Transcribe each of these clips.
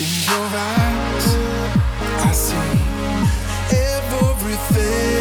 In your eyes, I see everything.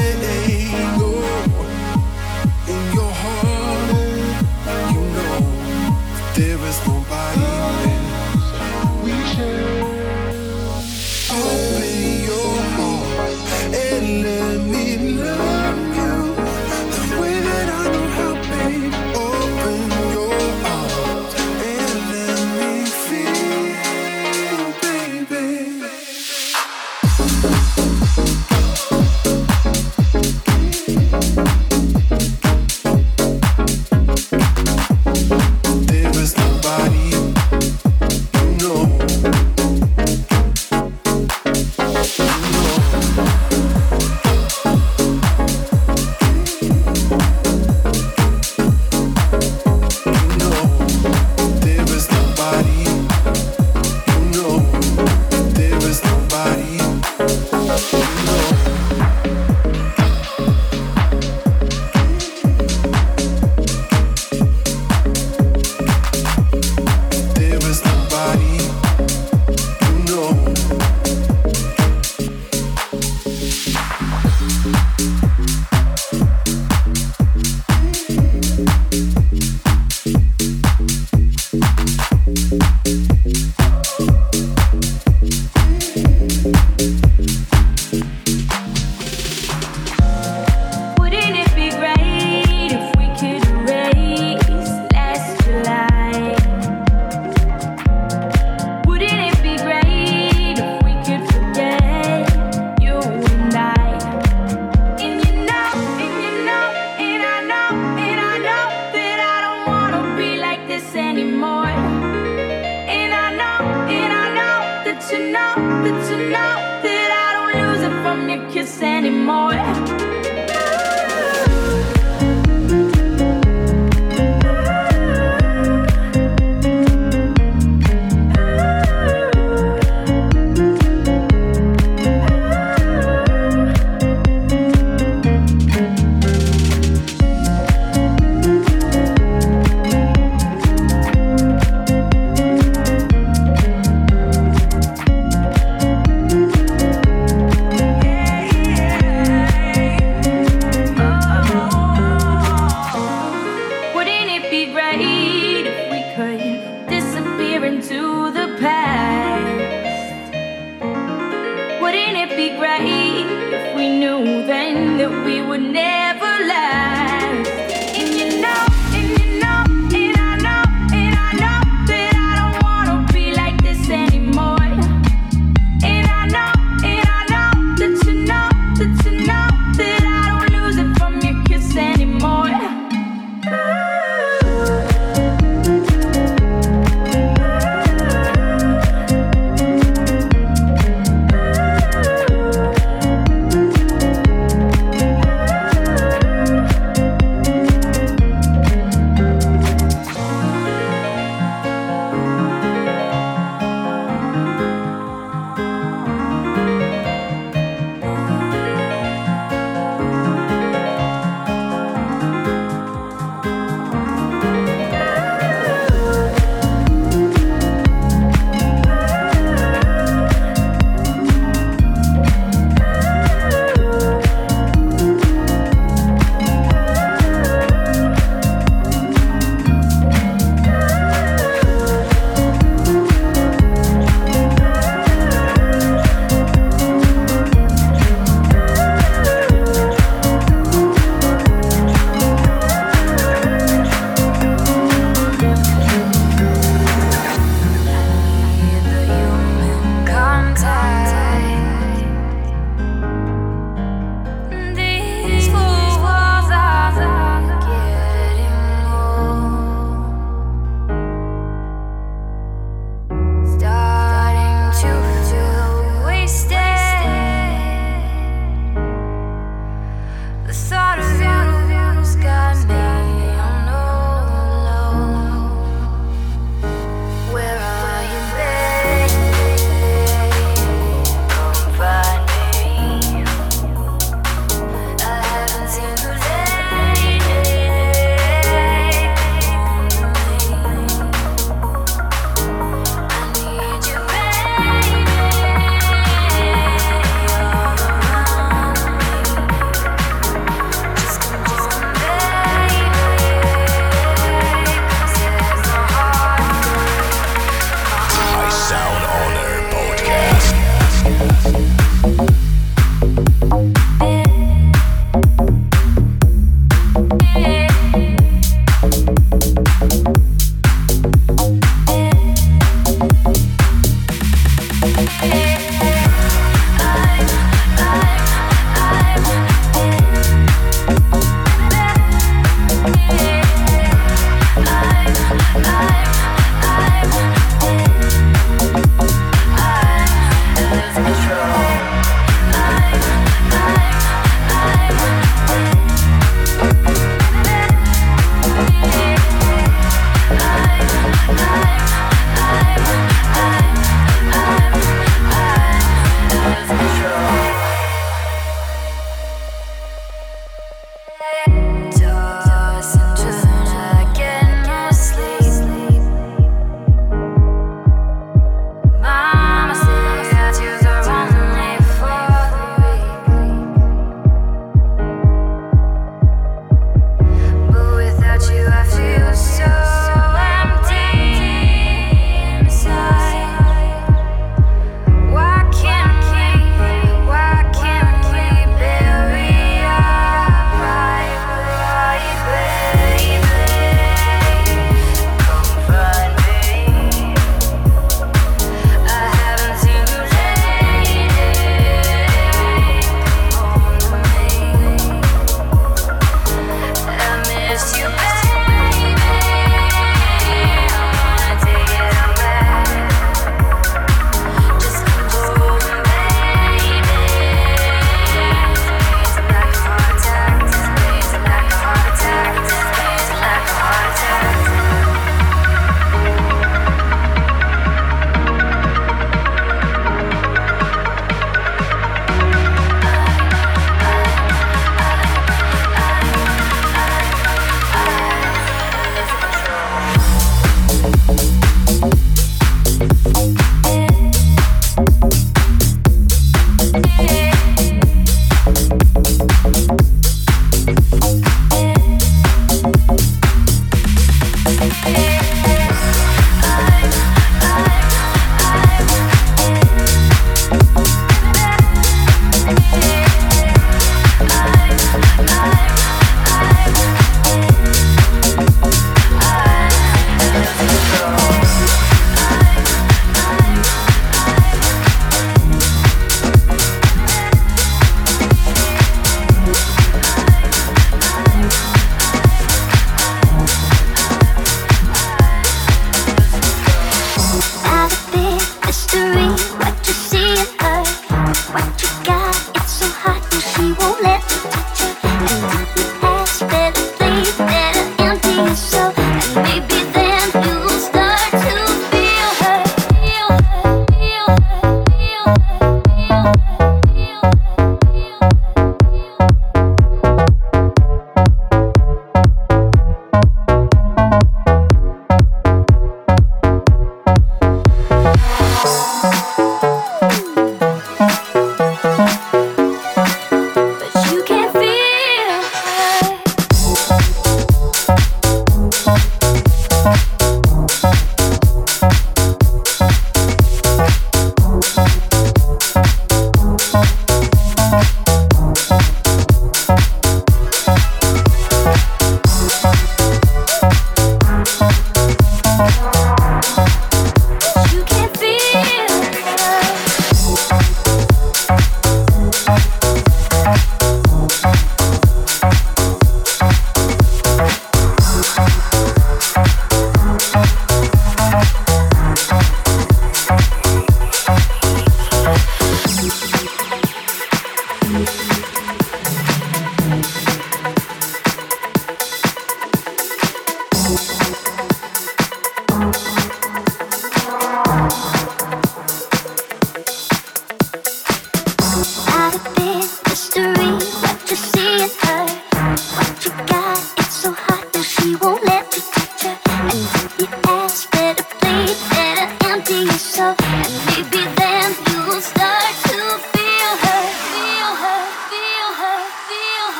that you know that I don't lose it from your kiss anymore.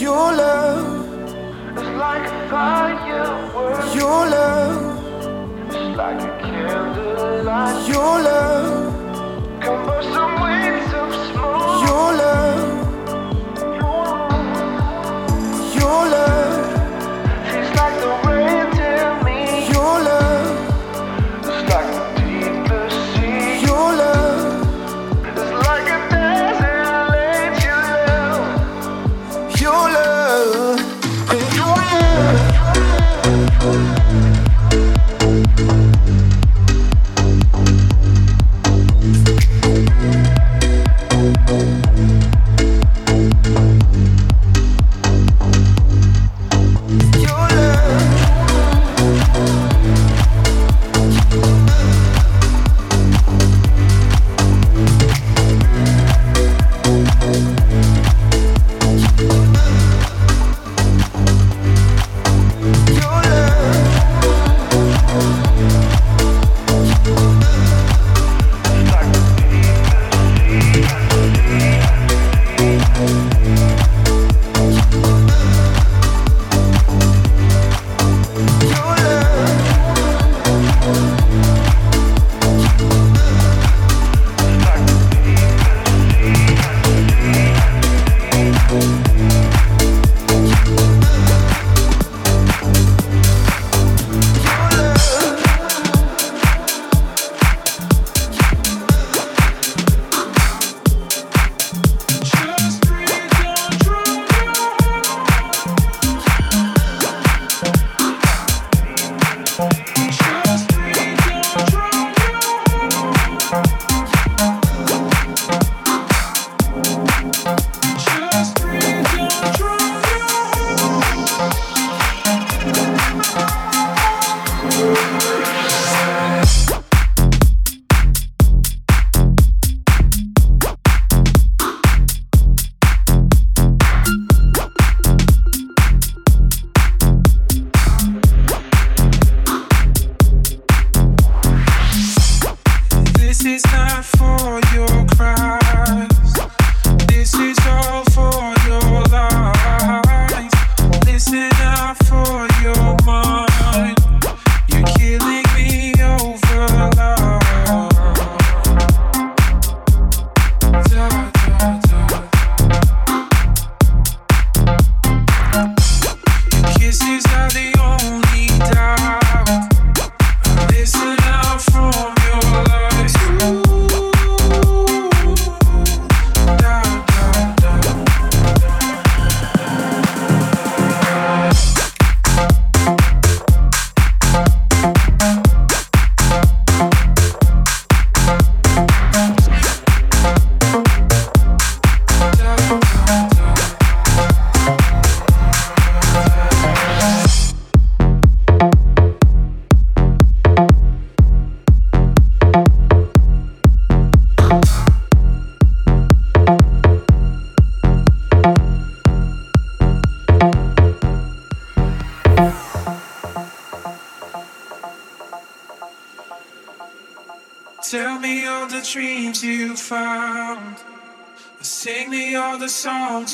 Your love is like a firework. Your love is like a candlelight. Your love.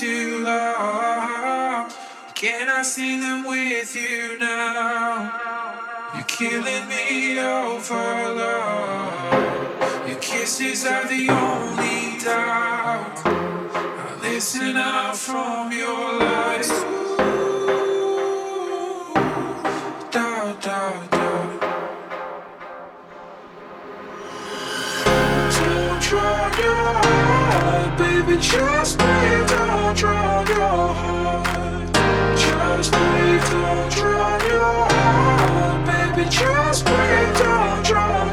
You love. Can I sing them with you now? You're killing me over love. Your kisses are the only doubt. I listen out from your lies. Baby. Just breathe. Don't try your heart. Just breathe. Don't try your heart, baby. Just breathe. Don't try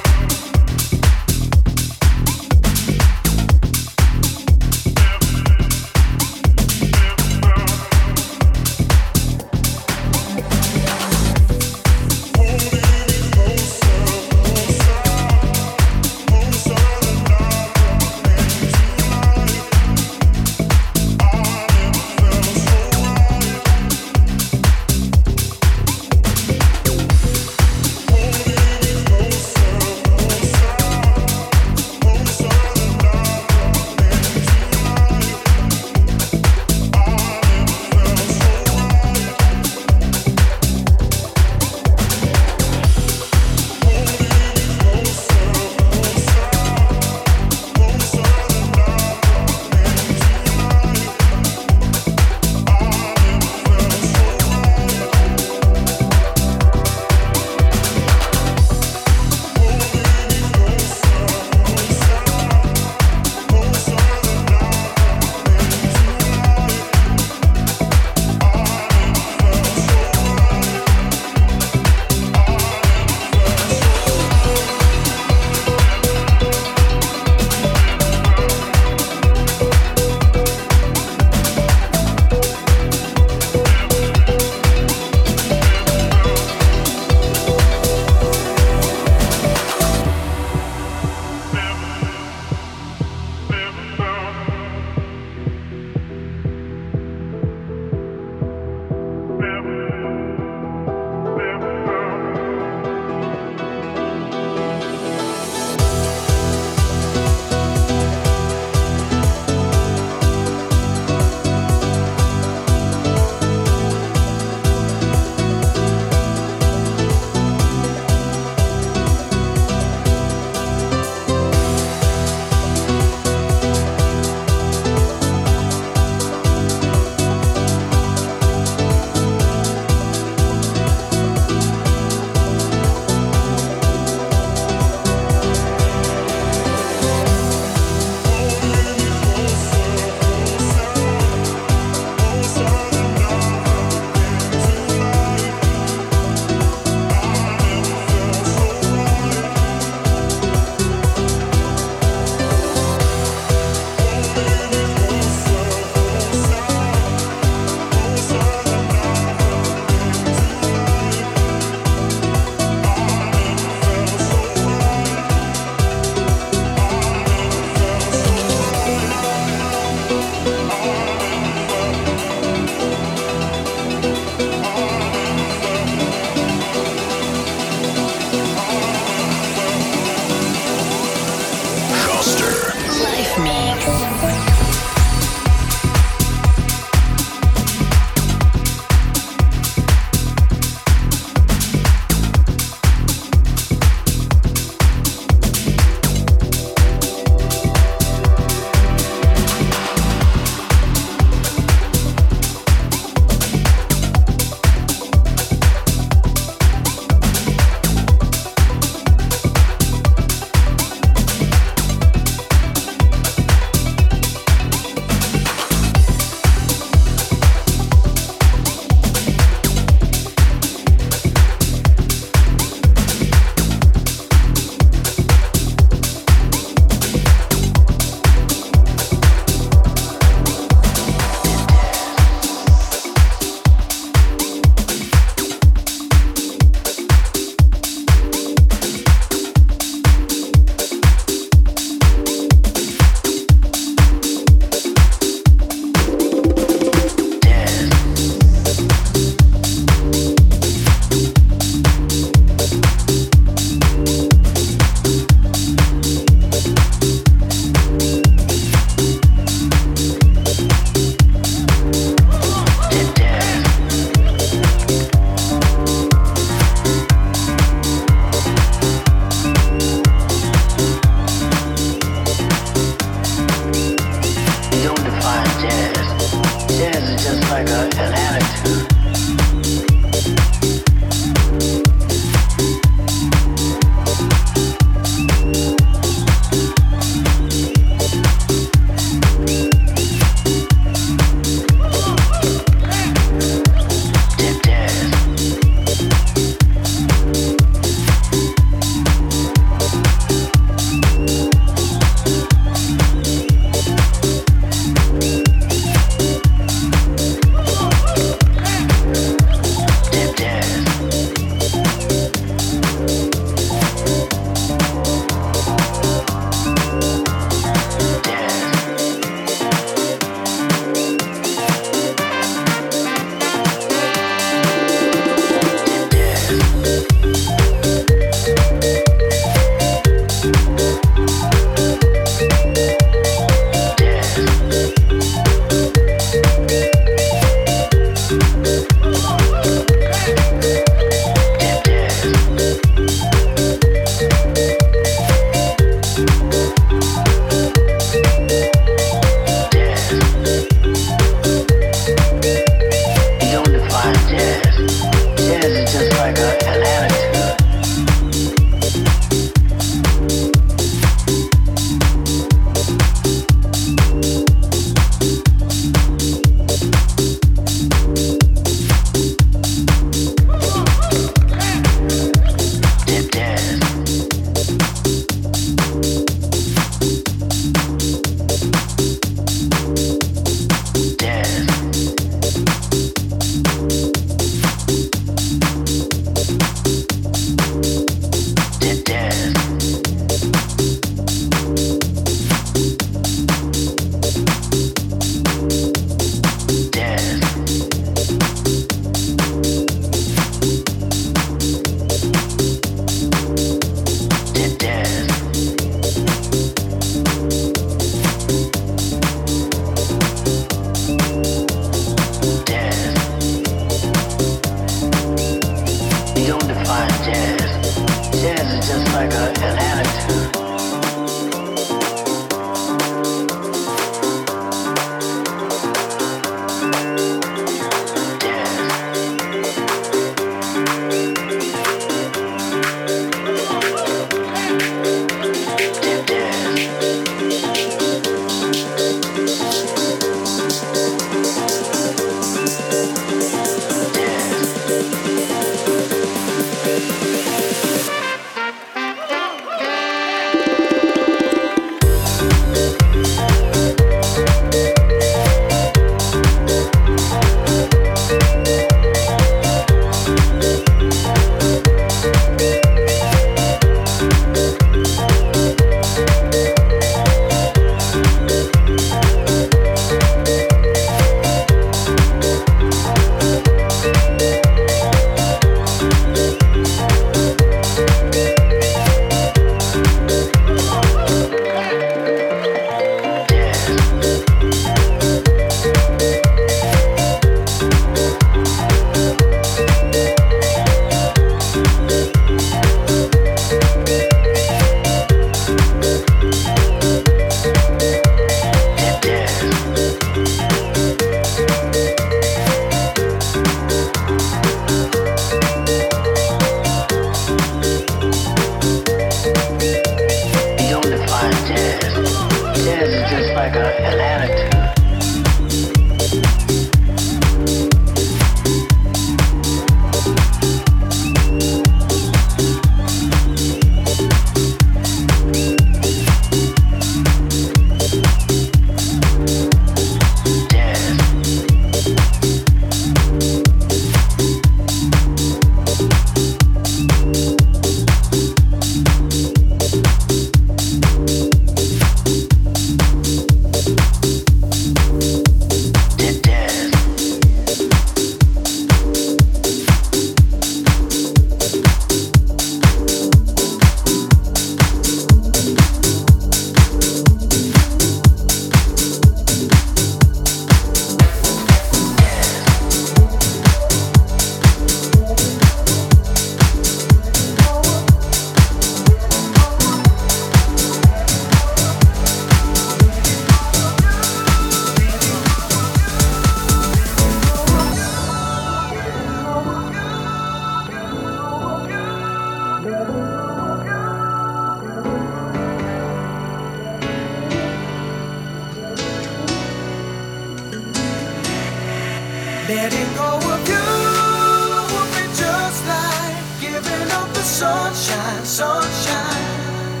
and sunshine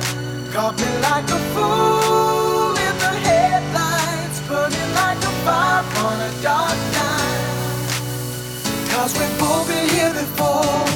caught me like a fool in the headlights, burning like a fire on a dark night. Cause we've both been here before.